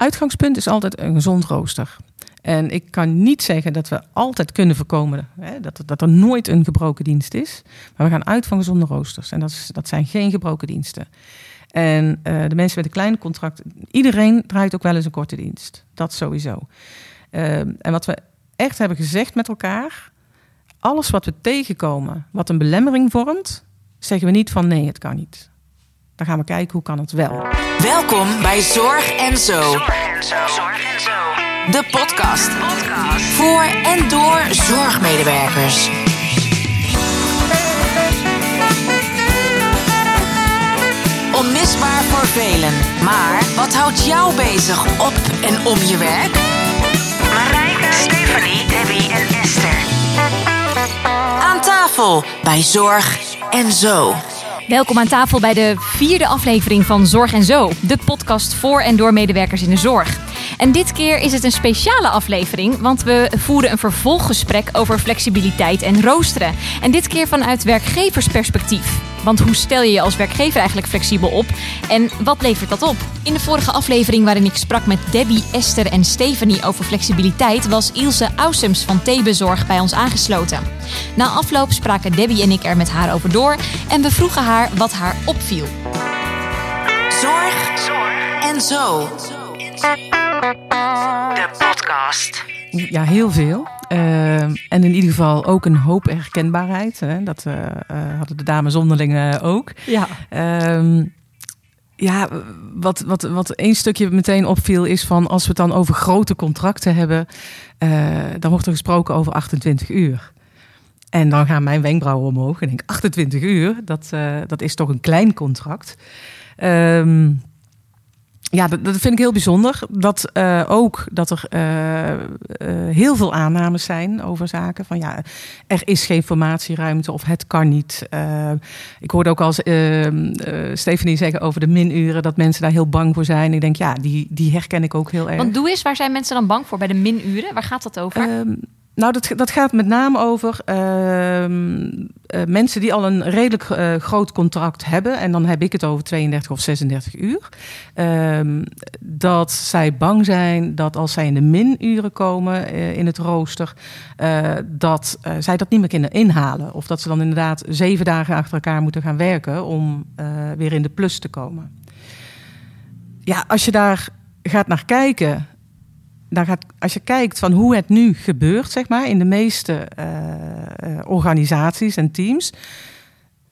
uitgangspunt is altijd een gezond rooster. En ik kan niet zeggen dat we altijd kunnen voorkomen hè, dat, dat er nooit een gebroken dienst is. Maar we gaan uit van gezonde roosters. En dat, zijn geen gebroken diensten. En uh, de mensen met een kleine contract, iedereen draait ook wel eens een korte dienst. Dat sowieso. Uh, en wat we echt hebben gezegd met elkaar, alles wat we tegenkomen, wat een belemmering vormt, zeggen we niet van nee, het kan niet. Dan gaan we kijken hoe kan het wel. Welkom bij Zorg en Zo. Zorg en Zo. Zorg en Zo. De podcast. podcast. Voor en door zorgmedewerkers. Onmisbaar voor velen. Maar wat houdt jou bezig op en om je werk? Marijke, Stephanie, Debbie en Esther. Aan tafel bij Zorg en Zo. Welkom aan tafel bij de vierde aflevering van Zorg en Zo, de podcast voor en door medewerkers in de zorg. En dit keer is het een speciale aflevering, want we voeren een vervolggesprek over flexibiliteit en roosteren. En dit keer vanuit werkgeversperspectief. Want hoe stel je je als werkgever eigenlijk flexibel op en wat levert dat op? In de vorige aflevering waarin ik sprak met Debbie, Esther en Stephanie over flexibiliteit was Ilse Ausems van T-Bezorg bij ons aangesloten. Na afloop spraken Debbie en ik er met haar over door en we vroegen haar wat haar opviel. Zorg, zorg en zo. Podcast. Ja, heel veel. Uh, en in ieder geval ook een hoop herkenbaarheid. Hè? Dat uh, uh, hadden de dames onderling ook. Ja. Uh, ja, wat, wat, wat één stukje meteen opviel is van als we het dan over grote contracten hebben, dan wordt er gesproken over 28 uur. En dan gaan mijn wenkbrauwen omhoog en denk 28 uur, dat, dat is toch een klein contract. Um, ja, dat, dat, vind ik heel bijzonder. Dat uh, ook dat er uh, uh, heel veel aannames zijn over zaken. Van ja, er is geen formatieruimte of het kan niet. ik hoorde ook als Stephanie zeggen over de minuren dat mensen daar heel bang voor zijn. Ik denk ja, die, die herken ik ook heel erg. Want doe eens, waar zijn mensen dan bang voor bij de minuren? Waar gaat dat over? Ehm, nou, dat, dat gaat met name over uh, uh, mensen die al een redelijk uh, groot contract hebben. En dan heb ik het over 32 of 36 uur. Ehm, dat zij bang zijn dat als zij in de minuren komen eh, in het rooster, dat zij dat niet meer kunnen inhalen. Of dat ze dan inderdaad zeven dagen achter elkaar moeten gaan werken om weer in de plus te komen. Ja, als je daar gaat naar kijken als je kijkt van hoe het nu gebeurt, zeg maar, in de meeste uh, organisaties en teams,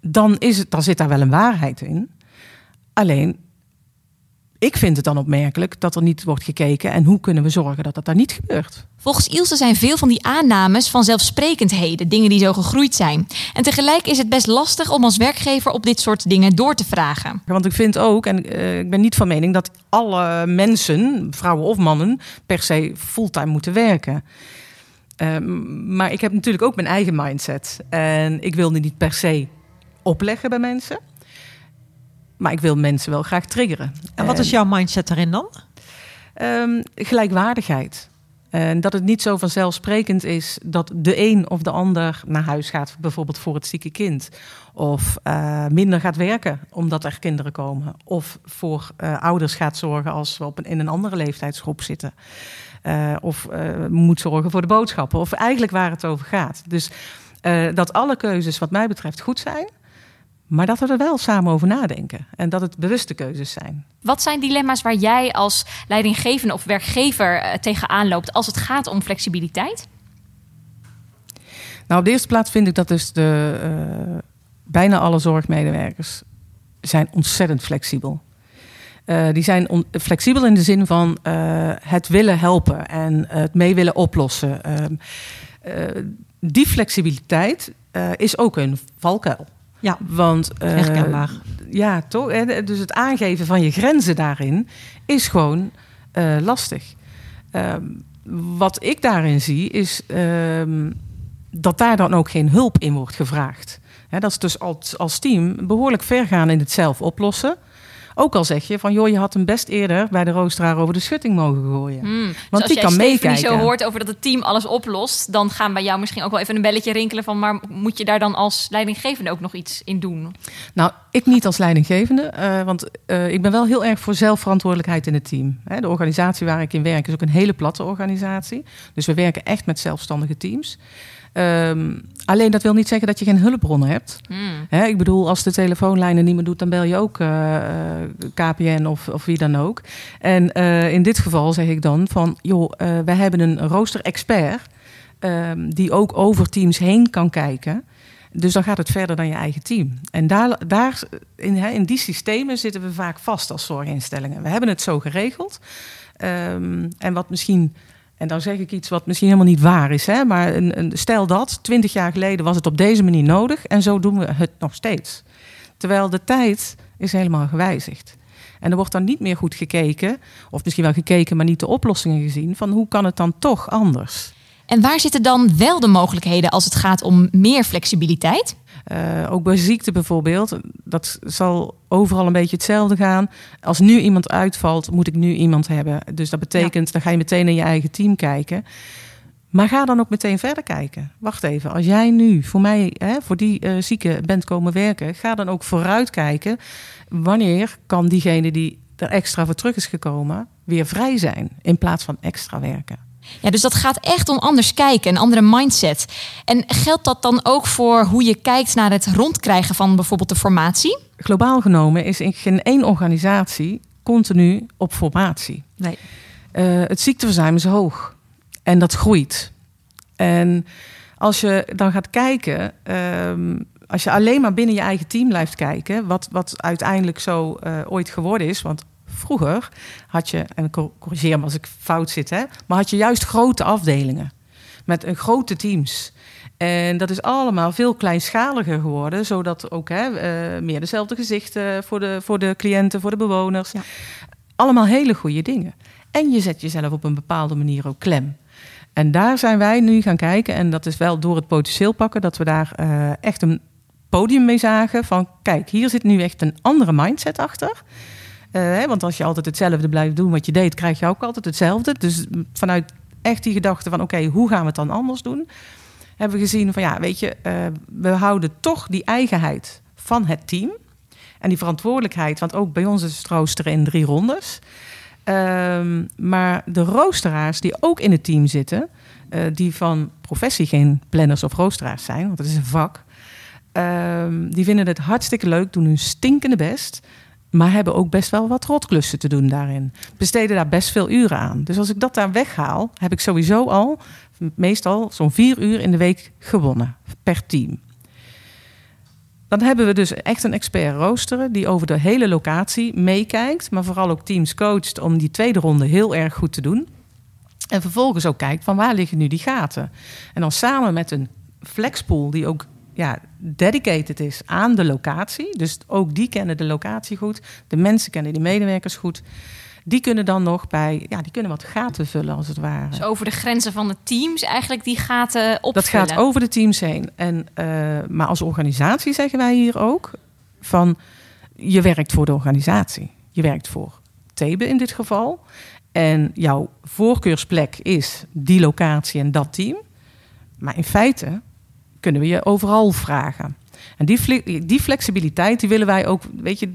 dan, is het, dan zit daar wel een waarheid in. Alleen, ik vind het dan opmerkelijk dat er niet wordt gekeken en hoe kunnen we zorgen dat dat daar niet gebeurt. Volgens Ilse zijn veel van die aannames vanzelfsprekendheden, dingen die zo gegroeid zijn. En tegelijk is het best lastig om als werkgever op dit soort dingen door te vragen. Want ik vind ook, en uh, ik ben niet van mening dat alle mensen, vrouwen of mannen, per se fulltime moeten werken. Uh, maar ik heb natuurlijk ook mijn eigen mindset. En ik wil die niet per se opleggen bij mensen. Maar ik wil mensen wel graag triggeren. En wat is jouw mindset daarin dan? Um, gelijkwaardigheid. En dat het niet zo vanzelfsprekend is dat de een of de ander naar huis gaat, bijvoorbeeld voor het zieke kind. Of uh, minder gaat werken omdat er kinderen komen. Of voor uh, ouders gaat zorgen als we op een, in een andere leeftijdsgroep zitten. Uh, of moet zorgen voor de boodschappen. Of eigenlijk waar het over gaat. Dus dat alle keuzes, wat mij betreft, goed zijn. Maar dat we er wel samen over nadenken en dat het bewuste keuzes zijn. Wat zijn dilemma's waar jij als leidinggevende of werkgever uh, tegenaan loopt als het gaat om flexibiliteit? Nou, op de eerste plaats vind ik dat dus de, uh, bijna alle zorgmedewerkers zijn ontzettend flexibel. Uh, die zijn flexibel in de zin van het willen helpen en het mee willen oplossen. die flexibiliteit is ook een valkuil. Ja, want uh, herkenbaar. Ja, toch? Dus het aangeven van je grenzen daarin is gewoon uh, lastig. Uh, wat ik daarin zie is ehm, dat daar dan ook geen hulp in wordt gevraagd. dat is dus als, als team behoorlijk ver gaan in het zelf oplossen. Ook al zeg je van, joh, je had hem best eerder bij de roosteraar over de schutting mogen gooien. Hmm. Want dus als die jij kan meekijken. zo hoort over dat het team alles oplost, dan gaan bij jou misschien ook wel even een belletje rinkelen van, maar moet je daar dan als leidinggevende ook nog iets in doen? Nou, ik niet als leidinggevende, eh, want eh, ik ben wel heel erg voor zelfverantwoordelijkheid in het team. Hè, de organisatie waar ik in werk is ook een hele platte organisatie. Dus we werken echt met zelfstandige teams. Ehm, alleen dat wil niet zeggen dat je geen hulpbronnen hebt. Hmm. Hè, ik bedoel, als de telefoonlijnen niet meer doet, dan bel je ook eh, KPN of, of wie dan ook. En eh, in dit geval zeg ik dan van, joh, eh, wij hebben een rooster-expert ehm, die ook over teams heen kan kijken. Dus dan gaat het verder dan je eigen team. En daar, daar in, in die systemen zitten we vaak vast als zorginstellingen. We hebben het zo geregeld. Ehm, en wat misschien, en dan zeg ik iets wat misschien helemaal niet waar is, hè, maar een, stel dat, twintig jaar geleden was het op deze manier nodig en zo doen we het nog steeds. Terwijl de tijd is helemaal gewijzigd. En er wordt dan niet meer goed gekeken, of misschien wel gekeken, maar niet de oplossingen gezien, van hoe kan het dan toch anders? En waar zitten dan wel de mogelijkheden als het gaat om meer flexibiliteit? Uh, ook bij ziekte bijvoorbeeld, dat zal overal een beetje hetzelfde gaan. Als nu iemand uitvalt, moet ik nu iemand hebben. Dus dat betekent, ja. dan ga je meteen in je eigen team kijken. Maar ga dan ook meteen verder kijken. Wacht even, als jij nu voor mij, hè, voor die uh, zieke bent komen werken, ga dan ook vooruit kijken. Wanneer kan diegene die er extra voor terug is gekomen, weer vrij zijn in plaats van extra werken? Ja, dus dat gaat echt om anders kijken, een andere mindset. En geldt dat dan ook voor hoe je kijkt naar het rondkrijgen van bijvoorbeeld de formatie? Globaal genomen is in geen één organisatie continu op formatie. Nee. Uh, het ziekteverzuim is hoog en dat groeit. En als je dan gaat kijken, um, als je alleen maar binnen je eigen team blijft kijken, wat, wat uiteindelijk zo uh, ooit geworden is, want vroeger had je, en corrigeer me als ik fout zit, hè, maar had je juist grote afdelingen met een grote teams. En dat is allemaal veel kleinschaliger geworden, zodat ook hè, uh, meer dezelfde gezichten voor de, voor de cliënten, voor de bewoners. Ja. Allemaal hele goede dingen. En je zet jezelf op een bepaalde manier ook klem. En daar zijn wij nu gaan kijken, en dat is wel door het potentieel pakken, dat we daar uh, echt een podium mee zagen van, kijk, hier zit nu echt een andere mindset achter. Hè, want als je altijd hetzelfde blijft doen wat je deed, krijg je ook altijd hetzelfde. Dus vanuit echt die gedachte van, oké, hoe gaan we het dan anders doen? Hebben we gezien van, ja, weet je, uh, we houden toch die eigenheid van het team. En die verantwoordelijkheid, want ook bij ons is het roosteren in drie rondes. Uh, maar de roosteraars die ook in het team zitten, uh, die van professie geen planners of roosteraars zijn, want dat is een vak, ehm, die vinden het hartstikke leuk, doen hun stinkende best, maar hebben ook best wel wat rotklussen te doen daarin. Besteden daar best veel uren aan. Dus als ik dat daar weghaal, heb ik sowieso al meestal zo'n vier uur in de week gewonnen per team. Dan hebben we dus echt een expert roosteren die over de hele locatie meekijkt, maar vooral ook teams coacht om die tweede ronde heel erg goed te doen. En vervolgens ook kijkt van waar liggen nu die gaten. En dan samen met een flexpool die ook ja, dedicated is aan de locatie. Dus ook die kennen de locatie goed. De mensen kennen die medewerkers goed. Die kunnen dan nog bij, ja, die kunnen wat gaten vullen als het ware. Dus over de grenzen van de teams eigenlijk die gaten opvullen. Dat gaat over de teams heen. En, uh, maar als organisatie zeggen wij hier ook van je werkt voor de organisatie. Je werkt voor Thebe in dit geval. En jouw voorkeursplek is die locatie en dat team. Maar in feite kunnen we je overal vragen. En die, die flexibiliteit, die willen wij ook, weet je,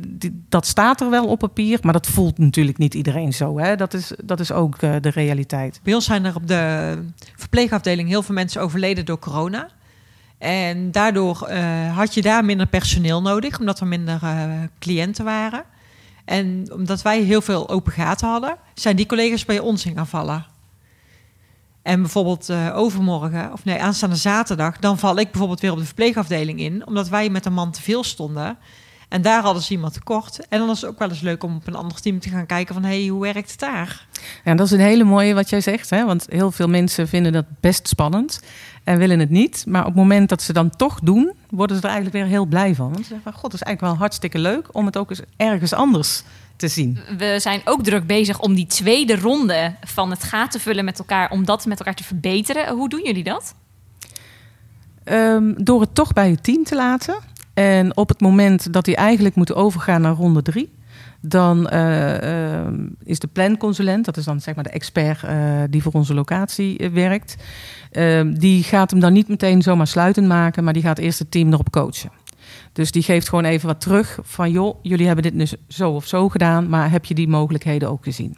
dat staat er wel op papier, maar dat voelt natuurlijk niet iedereen zo. Hè? Dat, is, dat is ook uh, de realiteit. Bij ons zijn er op de verpleegafdeling heel veel mensen overleden door corona. En daardoor uh, had je daar minder personeel nodig, omdat er minder uh, cliënten waren. En omdat wij heel veel open gaten hadden, zijn die collega's bij ons in gaan vallen. En bijvoorbeeld uh, overmorgen, of nee, aanstaande zaterdag, dan val ik bijvoorbeeld weer op de verpleegafdeling in, omdat wij met een man te veel stonden. En daar hadden ze iemand tekort. En dan is het ook wel eens leuk om op een ander team te gaan kijken van, hé, hey, hoe werkt het daar? Ja, dat is een hele mooie wat jij zegt, hè? want heel veel mensen vinden dat best spannend en willen het niet. Maar op het moment dat ze dan toch doen, worden ze er eigenlijk weer heel blij van. Want ze zeggen van, god, dat is eigenlijk wel hartstikke leuk om het ook eens ergens anders te zien. We zijn ook druk bezig om die tweede ronde van het gaat te vullen met elkaar, om dat met elkaar te verbeteren. Hoe doen jullie dat? Um, door het toch bij het team te laten. En op het moment dat die eigenlijk moeten overgaan naar ronde drie, Dan eh, eh, is de planconsulent, dat is dan zeg maar de expert eh, die voor onze locatie eh, werkt. eh, die gaat hem dan niet meteen zomaar sluitend maken, maar die gaat eerst het team erop coachen. Dus die geeft gewoon even wat terug van joh, jullie hebben dit nu zo of zo gedaan, maar heb je die mogelijkheden ook gezien?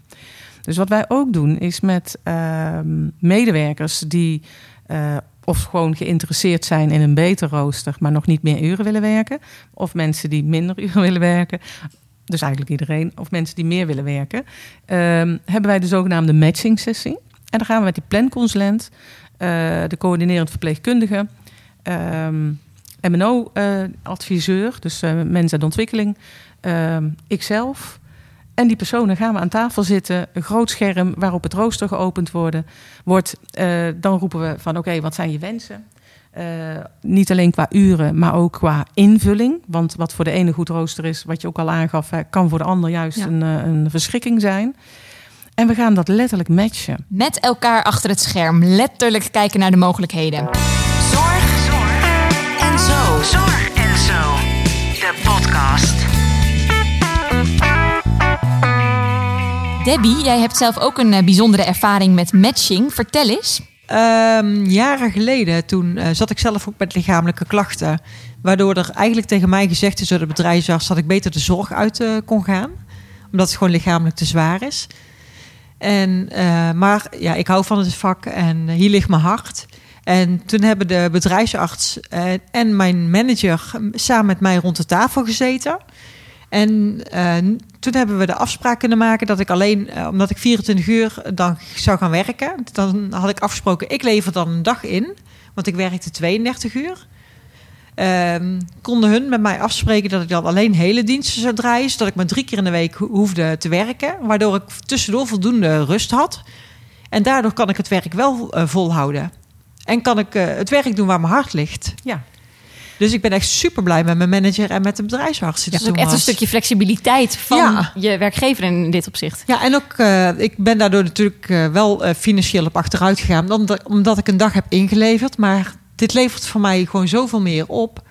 Dus wat wij ook doen is met ehm, medewerkers die eh, of gewoon geïnteresseerd zijn in een beter rooster, maar nog niet meer uren willen werken, of mensen die minder uren willen werken, dus eigenlijk iedereen, of mensen die meer willen werken, ehm, hebben wij de zogenaamde matching sessie. En dan gaan we met die planconsulent, eh, de coördinerend verpleegkundige, ehm, MNO-adviseur, dus eh mensen en ontwikkeling, ehm, ikzelf. En die personen gaan we aan tafel zitten, een groot scherm waarop het rooster geopend worden, wordt. Eh, dan roepen we van oké, wat zijn je wensen? Eh, niet alleen qua uren, maar ook qua invulling. Want wat voor de ene goed rooster is, wat je ook al aangaf, kan voor de ander juist Ja. een, eh, een verschrikking zijn. En we gaan dat letterlijk matchen. Met elkaar achter het scherm. Letterlijk kijken naar de mogelijkheden. Podcast. Debbie, jij hebt zelf ook een eh, bijzondere ervaring met matching. Vertel eens. Ehm, jaren geleden, toen eh, zat ik zelf ook met lichamelijke klachten. Waardoor er eigenlijk tegen mij gezegd is door de bedrijfsarts dat ik beter de zorg uit eh, kon gaan. Omdat het gewoon lichamelijk te zwaar is. En, eh, maar ja, ik hou van het vak en hier ligt mijn hart. En toen hebben de bedrijfsarts eh, en mijn manager samen met mij rond de tafel gezeten. En eh, toen hebben we de afspraak kunnen maken dat ik alleen, eh, omdat ik 24 uur dan zou gaan werken, dan had ik afgesproken, ik lever dan een dag in, want ik werkte 32 uur. Ehm, konden hun met mij afspreken dat ik dan alleen hele diensten zou draaien, zodat ik maar drie keer in de week ho- hoefde te werken, waardoor ik tussendoor voldoende rust had. En daardoor kan ik het werk wel volhouden. En kan ik eh, het werk doen waar mijn hart ligt. Ja. Dus ik ben echt super blij met mijn manager en met de bedrijfsarts. die Dat is ook echt een stukje flexibiliteit van Ja. je werkgever in dit opzicht. Ja, en ook eh, ik ben daardoor natuurlijk eh, wel financieel op achteruit gegaan, omdat, omdat ik een dag heb ingeleverd. Maar dit levert voor mij gewoon zoveel meer op.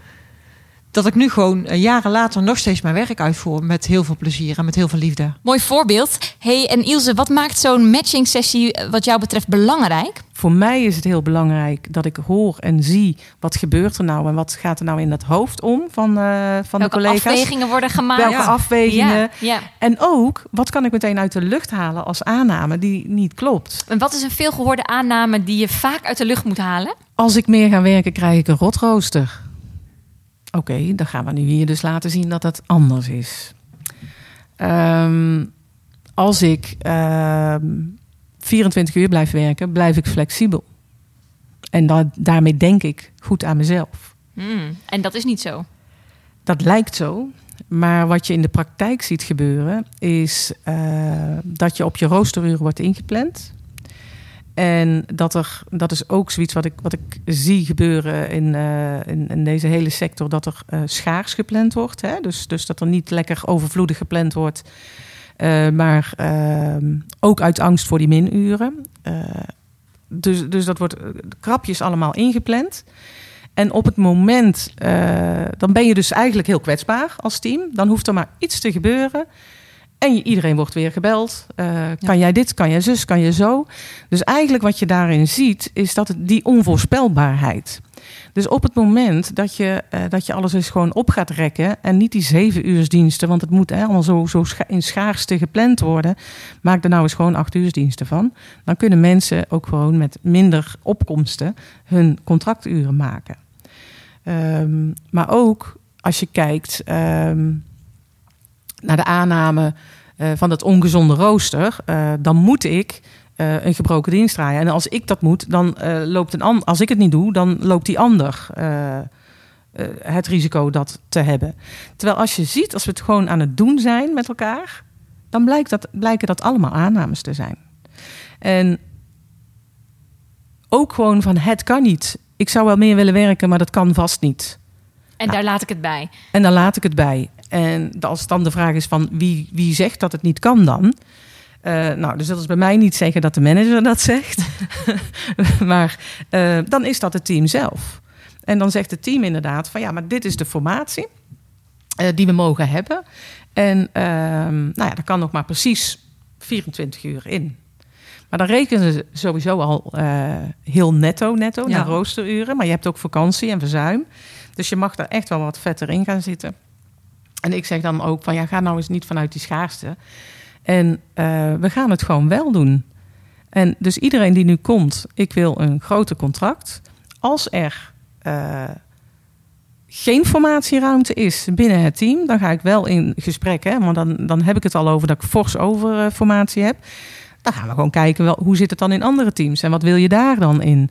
Dat ik nu gewoon eh, jaren later nog steeds mijn werk uitvoer met heel veel plezier en met heel veel liefde. Mooi voorbeeld. Hey, en Ilse, wat maakt zo'n matching sessie eh, wat jou betreft belangrijk? Voor mij is het heel belangrijk dat ik hoor en zie wat gebeurt er nou en wat gaat er nou in het hoofd om van, eh, van Welke de collega's. afwegingen worden gemaakt? Welke Ja. afwegingen. Ja, ja. En ook, wat kan ik meteen uit de lucht halen als aanname die niet klopt? En wat is een veelgehoorde aanname die je vaak uit de lucht moet halen? Als ik meer ga werken, krijg ik een rotrooster. Oké, dan gaan we nu hier dus laten zien dat het anders is. Ehm, als ik ehm 24 uur blijf werken, blijf ik flexibel. En da- daarmee denk ik goed aan mezelf. Hmm, En dat is niet zo. Dat lijkt zo. Maar wat je in de praktijk ziet gebeuren, is eh, dat je op je roosteruren wordt ingepland. En dat er, dat is ook zoiets wat ik, wat ik zie gebeuren in, eh, in, deze hele sector, dat er eh, schaars gepland wordt. Hè? Dus, dus dat er niet lekker overvloedig gepland wordt, eh, maar ehm, ook uit angst voor die minuren. Dus, dus dat wordt krapjes allemaal ingepland. En op het moment, dan ben je dus eigenlijk heel kwetsbaar als team. Dan hoeft er maar iets te gebeuren. En iedereen wordt weer gebeld. Eh, Kan jij dit, kan jij zus, kan je zo? Dus eigenlijk wat je daarin ziet, is dat het die onvoorspelbaarheid. Dus op het moment dat je, eh, dat je alles eens gewoon op gaat rekken... en niet die zeven uursdiensten, want het moet hè, allemaal zo, zo in schaarste gepland worden... maak er nou eens gewoon acht uursdiensten van. Dan kunnen mensen ook gewoon met minder opkomsten hun contracturen maken. Ehm, maar ook als je kijkt ehm, naar de aanname eh, van het ongezonde rooster, eh, dan moet ik eh, een gebroken dienst draaien. En als ik dat moet, dan loopt een ander. Als ik het niet doe, dan loopt die ander het risico dat te hebben. Terwijl als je ziet, als we het gewoon aan het doen zijn met elkaar, dan blijkt dat, blijken dat allemaal aannames te zijn. En ook gewoon van het kan niet. Ik zou wel meer willen werken, maar dat kan vast niet. En daar laat ik het bij. En dan laat ik het bij. En als dan de vraag is van wie, wie zegt dat het niet kan dan? Eh, nou, dus dat is bij mij niet zeggen dat de manager dat zegt. maar eh, dan is dat het team zelf. En dan zegt het team inderdaad van ja, maar dit is de formatie eh, die we mogen hebben. En ehm, nou ja, daar kan nog maar precies 24 uur in. Maar dan rekenen ze sowieso al heel netto, netto, Ja. naar roosteruren. Maar je hebt ook vakantie en verzuim. Dus je mag daar echt wel wat vetter in gaan zitten. En ik zeg dan ook van ja, ga nou eens niet vanuit die schaarste. En eh, we gaan het gewoon wel doen. En dus iedereen die nu komt, ik wil een groter contract. Als er eh, geen formatieruimte is binnen het team, dan ga ik wel in gesprek. Hè, want dan, dan heb ik het al over dat ik fors over eh, formatie heb. Dan gaan we gewoon kijken wel, hoe zit het dan in andere teams en wat wil je daar dan in?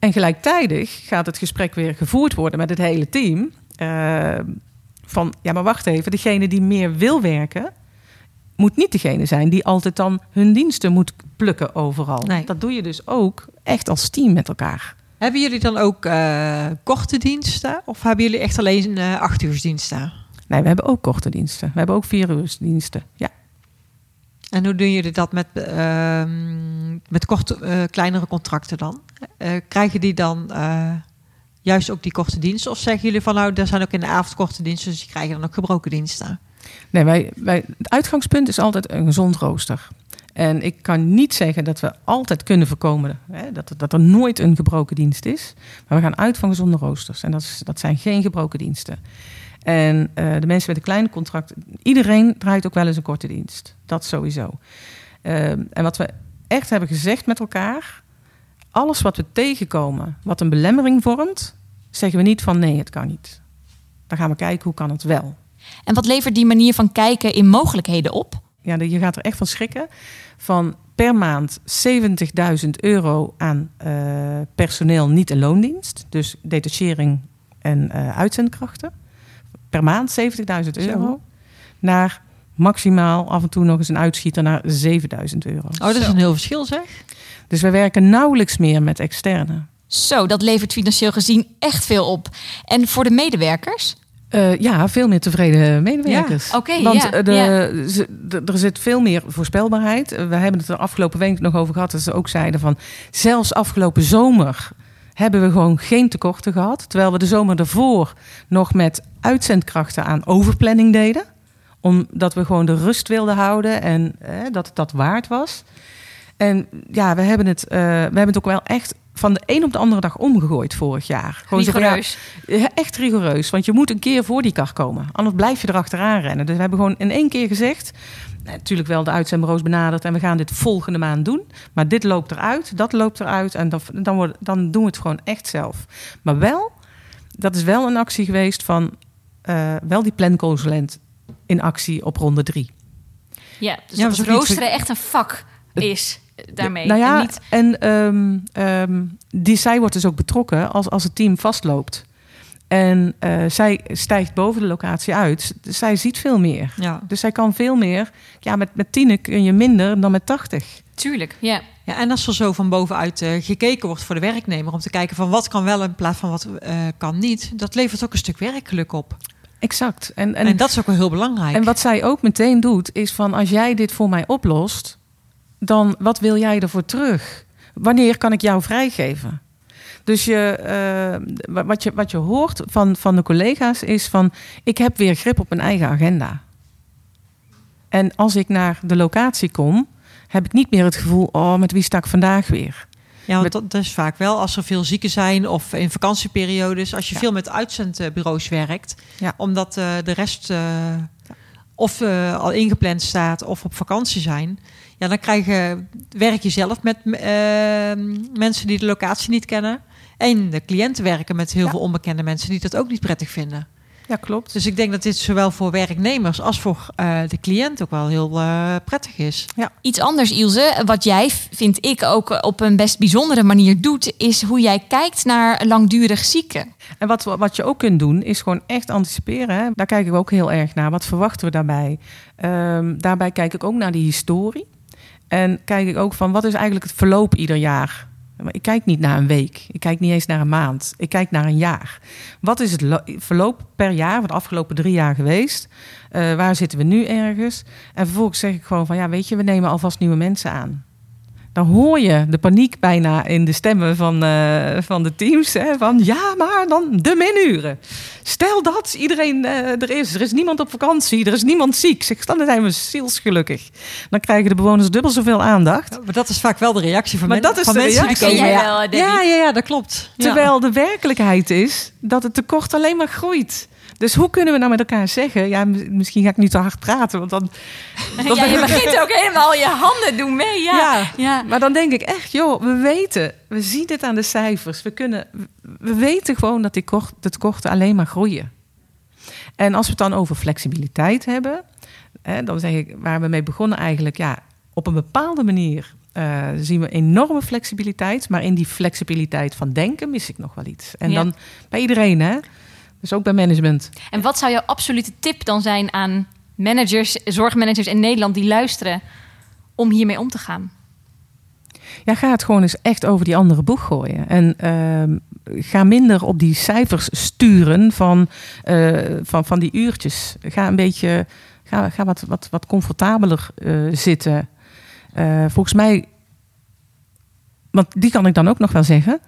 En gelijktijdig gaat het gesprek weer gevoerd worden met het hele team. Eh, van ja, maar wacht even, degene die meer wil werken, moet niet degene zijn die altijd dan hun diensten moet plukken overal. Nee. Dat doe je dus ook echt als team met elkaar. Hebben jullie dan ook eh, korte diensten? Of hebben jullie echt alleen eh acht uur diensten? Nee, we hebben ook korte diensten. We hebben ook vier uur diensten. Ja. En hoe doen jullie dat met, ehm, met korte, eh, kleinere contracten dan? Eh, krijgen die dan eh, juist ook die korte diensten? Of zeggen jullie van nou, er zijn ook in de avond korte diensten, dus die krijgen dan ook gebroken diensten? Nee, wij, wij, het uitgangspunt is altijd een gezond rooster. En ik kan niet zeggen dat we altijd kunnen voorkomen hè, dat, dat er nooit een gebroken dienst is. Maar we gaan uit van gezonde roosters. En dat, is, dat zijn geen gebroken diensten. En eh, de mensen met een kleine contract, iedereen draait ook wel eens een korte dienst. Dat sowieso. Ehm, en wat we echt hebben gezegd met elkaar, alles wat we tegenkomen, wat een belemmering vormt, zeggen we niet van nee, het kan niet. Dan gaan we kijken hoe kan het wel. En wat levert die manier van kijken in mogelijkheden op? Ja, je gaat er echt van schrikken. Van per maand 70.000 euro aan eh, personeel niet in loondienst. Dus detachering en eh, uitzendkrachten. Per maand 70.000 euro. Naar maximaal af en toe nog eens een uitschieter naar 7.000 euro. Oh, dat is een heel verschil zeg. Dus we werken nauwelijks meer met externe. Zo, dat levert financieel gezien echt veel op. En voor de medewerkers? Eh, ja, veel meer tevreden medewerkers. Ja, oké, Want ja, eh, de, ja. ze- de- er zit veel meer voorspelbaarheid. We hebben het er afgelopen week nog over gehad. Dat ze ook zeiden van... zelfs afgelopen zomer hebben we gewoon geen tekorten gehad. Terwijl we de zomer daarvoor nog met uitzendkrachten aan overplanning deden. Omdat we gewoon de rust wilden houden en eh, dat het dat waard was. En ja, we hebben, het, eh, we hebben het ook wel echt van de een op de andere dag omgegooid vorig jaar. Gewoon zo van, ja, Rigoureus. ja, echt rigoureus. Want je moet een keer voor die kar komen. Anders blijf je erachteraan rennen. Dus we hebben gewoon in één keer gezegd... eh, Natuurlijk wel de uitzendbureaus benaderd en we gaan dit volgende maand doen. Maar dit loopt eruit, dat loopt eruit en dan, dan, wordt, dan doen we het gewoon echt zelf. Maar wel, dat is wel een actie geweest van eh, wel die planconsulent in actie op ronde drie. Ja, dus Ja, dat het roosteren echt een vak is daarmee. Nou ja, En niet, en ehm, ehm, die, zij wordt dus ook betrokken als, als het team vastloopt. En eh, zij stijgt boven de locatie uit. Dus zij ziet veel meer. Ja. Dus zij kan veel meer. Ja, met, met tien kun je minder dan met 80. tuurlijk, ja. ja, en als er zo van bovenuit eh, gekeken wordt voor de werknemer... om te kijken van wat kan wel in plaats van wat eh, kan niet... dat levert ook een stuk werkgeluk op. Exact. En, En, en, dat is ook wel heel belangrijk. en wat zij ook meteen doet, is van als jij dit voor mij oplost, dan wat wil jij ervoor terug? Wanneer kan ik jou vrijgeven? Dus je, eh, wa- wat, je, wat je hoort van, van de collega's is van ik heb weer grip op mijn eigen agenda. En als ik naar de locatie kom, heb ik niet meer het gevoel, oh, met wie sta ik vandaag weer? Ja, want dat, is vaak wel als er veel zieken zijn of in vakantieperiodes. Als je Ja. veel met uitzendbureaus werkt, Ja. omdat eh, de rest eh, of eh, al ingepland staat of op vakantie zijn. Ja, dan krijg je, werk je zelf met eh, mensen die de locatie niet kennen. En de cliënten werken met heel Ja. veel onbekende mensen die dat ook niet prettig vinden. Ja, klopt. Dus ik denk dat dit zowel voor werknemers als voor eh, de cliënt ook wel heel eh, prettig is. Iets anders, Ilse, wat jij, vind ik, ook op een best bijzondere manier doet... is hoe jij kijkt naar langdurig zieken. En wat, wat je ook kunt doen, is gewoon echt anticiperen. Hè? Daar kijken we ook heel erg naar. Wat verwachten we daarbij? Ehm, daarbij kijk ik ook naar die historie. En kijk ik ook van wat is eigenlijk het verloop ieder jaar? Maar Ik kijk niet naar een week. Ik kijk niet eens naar een maand. Ik kijk naar een jaar. Wat is het lo- verloop per jaar van de afgelopen drie jaar geweest? Eh, waar zitten we nu ergens? En vervolgens zeg ik gewoon van ja, weet je, we nemen alvast nieuwe mensen aan. Dan hoor je de paniek bijna in de stemmen van, uh, van de teams. Hè, van ja, maar dan de minuren. Stel dat iedereen uh, er is. Er is niemand op vakantie. Er is niemand ziek. Zeg, dan zijn we zielsgelukkig. Dan krijgen de bewoners dubbel zoveel aandacht. maar dat is vaak wel de reactie van, maar men, dat is van de mensen. reactie. die ja. ja, ja, ja, dat klopt. Ja. Terwijl de werkelijkheid is dat het tekort alleen maar groeit. Dus hoe kunnen we nou met elkaar zeggen? Ja, misschien ga ik nu te hard praten, want dan. dan Ja, je begint ook helemaal je handen doen mee. Ja. Ja. ja. Maar dan denk ik echt, joh, we weten, we zien dit aan de cijfers. We, kunnen, we weten gewoon dat die kort, de tekorten alleen maar groeien. En als we het dan over flexibiliteit hebben, hè, dan zeg ik waar we mee begonnen eigenlijk, ja, op een bepaalde manier uh, zien we enorme flexibiliteit, maar in die flexibiliteit van denken mis ik nog wel iets. En Ja. dan bij iedereen, hè? Dus ook bij management. En wat zou jouw absolute tip dan zijn aan managers, zorgmanagers in Nederland die luisteren om hiermee om te gaan? Ja, ga het gewoon eens echt over die andere boeg gooien. En uh, ga minder op die cijfers sturen van, uh, van, van die uurtjes. Ga een beetje, ga, ga wat, wat, wat comfortabeler uh, zitten. Uh, volgens mij, want die kan ik dan ook nog wel zeggen.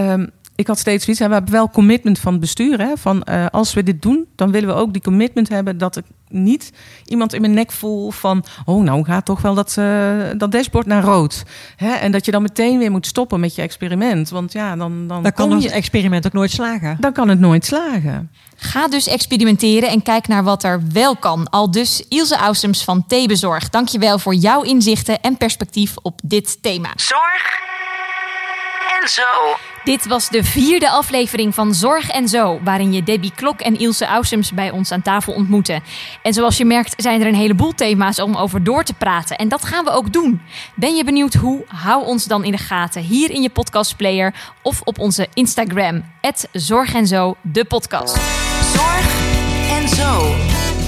Um, ik had steeds zoiets, we hebben wel commitment van het bestuur. Hè, van uh, als we dit doen, dan willen we ook die commitment hebben dat ik niet iemand in mijn nek voel van, oh nou gaat toch wel dat, uh, dat dashboard naar rood. Hè, en dat je dan meteen weer moet stoppen met je experiment. Want ja, dan, dan, Dan kan je, experiment ook nooit slagen. dan kan het nooit slagen. Ga dus experimenteren en kijk naar wat er wel kan. Al dus Ilse Ausums van T-Bezorg. Dankjewel voor jouw inzichten en perspectief op dit thema. Zorg en zo. Dit was de vierde aflevering van Zorg en Zo, waarin je Debbie Klok en Ilse Ausums bij ons aan tafel ontmoeten. En zoals je merkt zijn er een heleboel thema's om over door te praten. En dat gaan we ook doen. Ben je benieuwd hoe? Hou ons dan in de gaten hier in je podcastplayer of op onze Instagram, Zorg en Zo, de podcast. Zorg en Zo,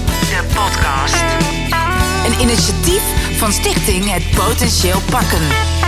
de podcast. Een initiatief van Stichting Het Potentieel Pakken.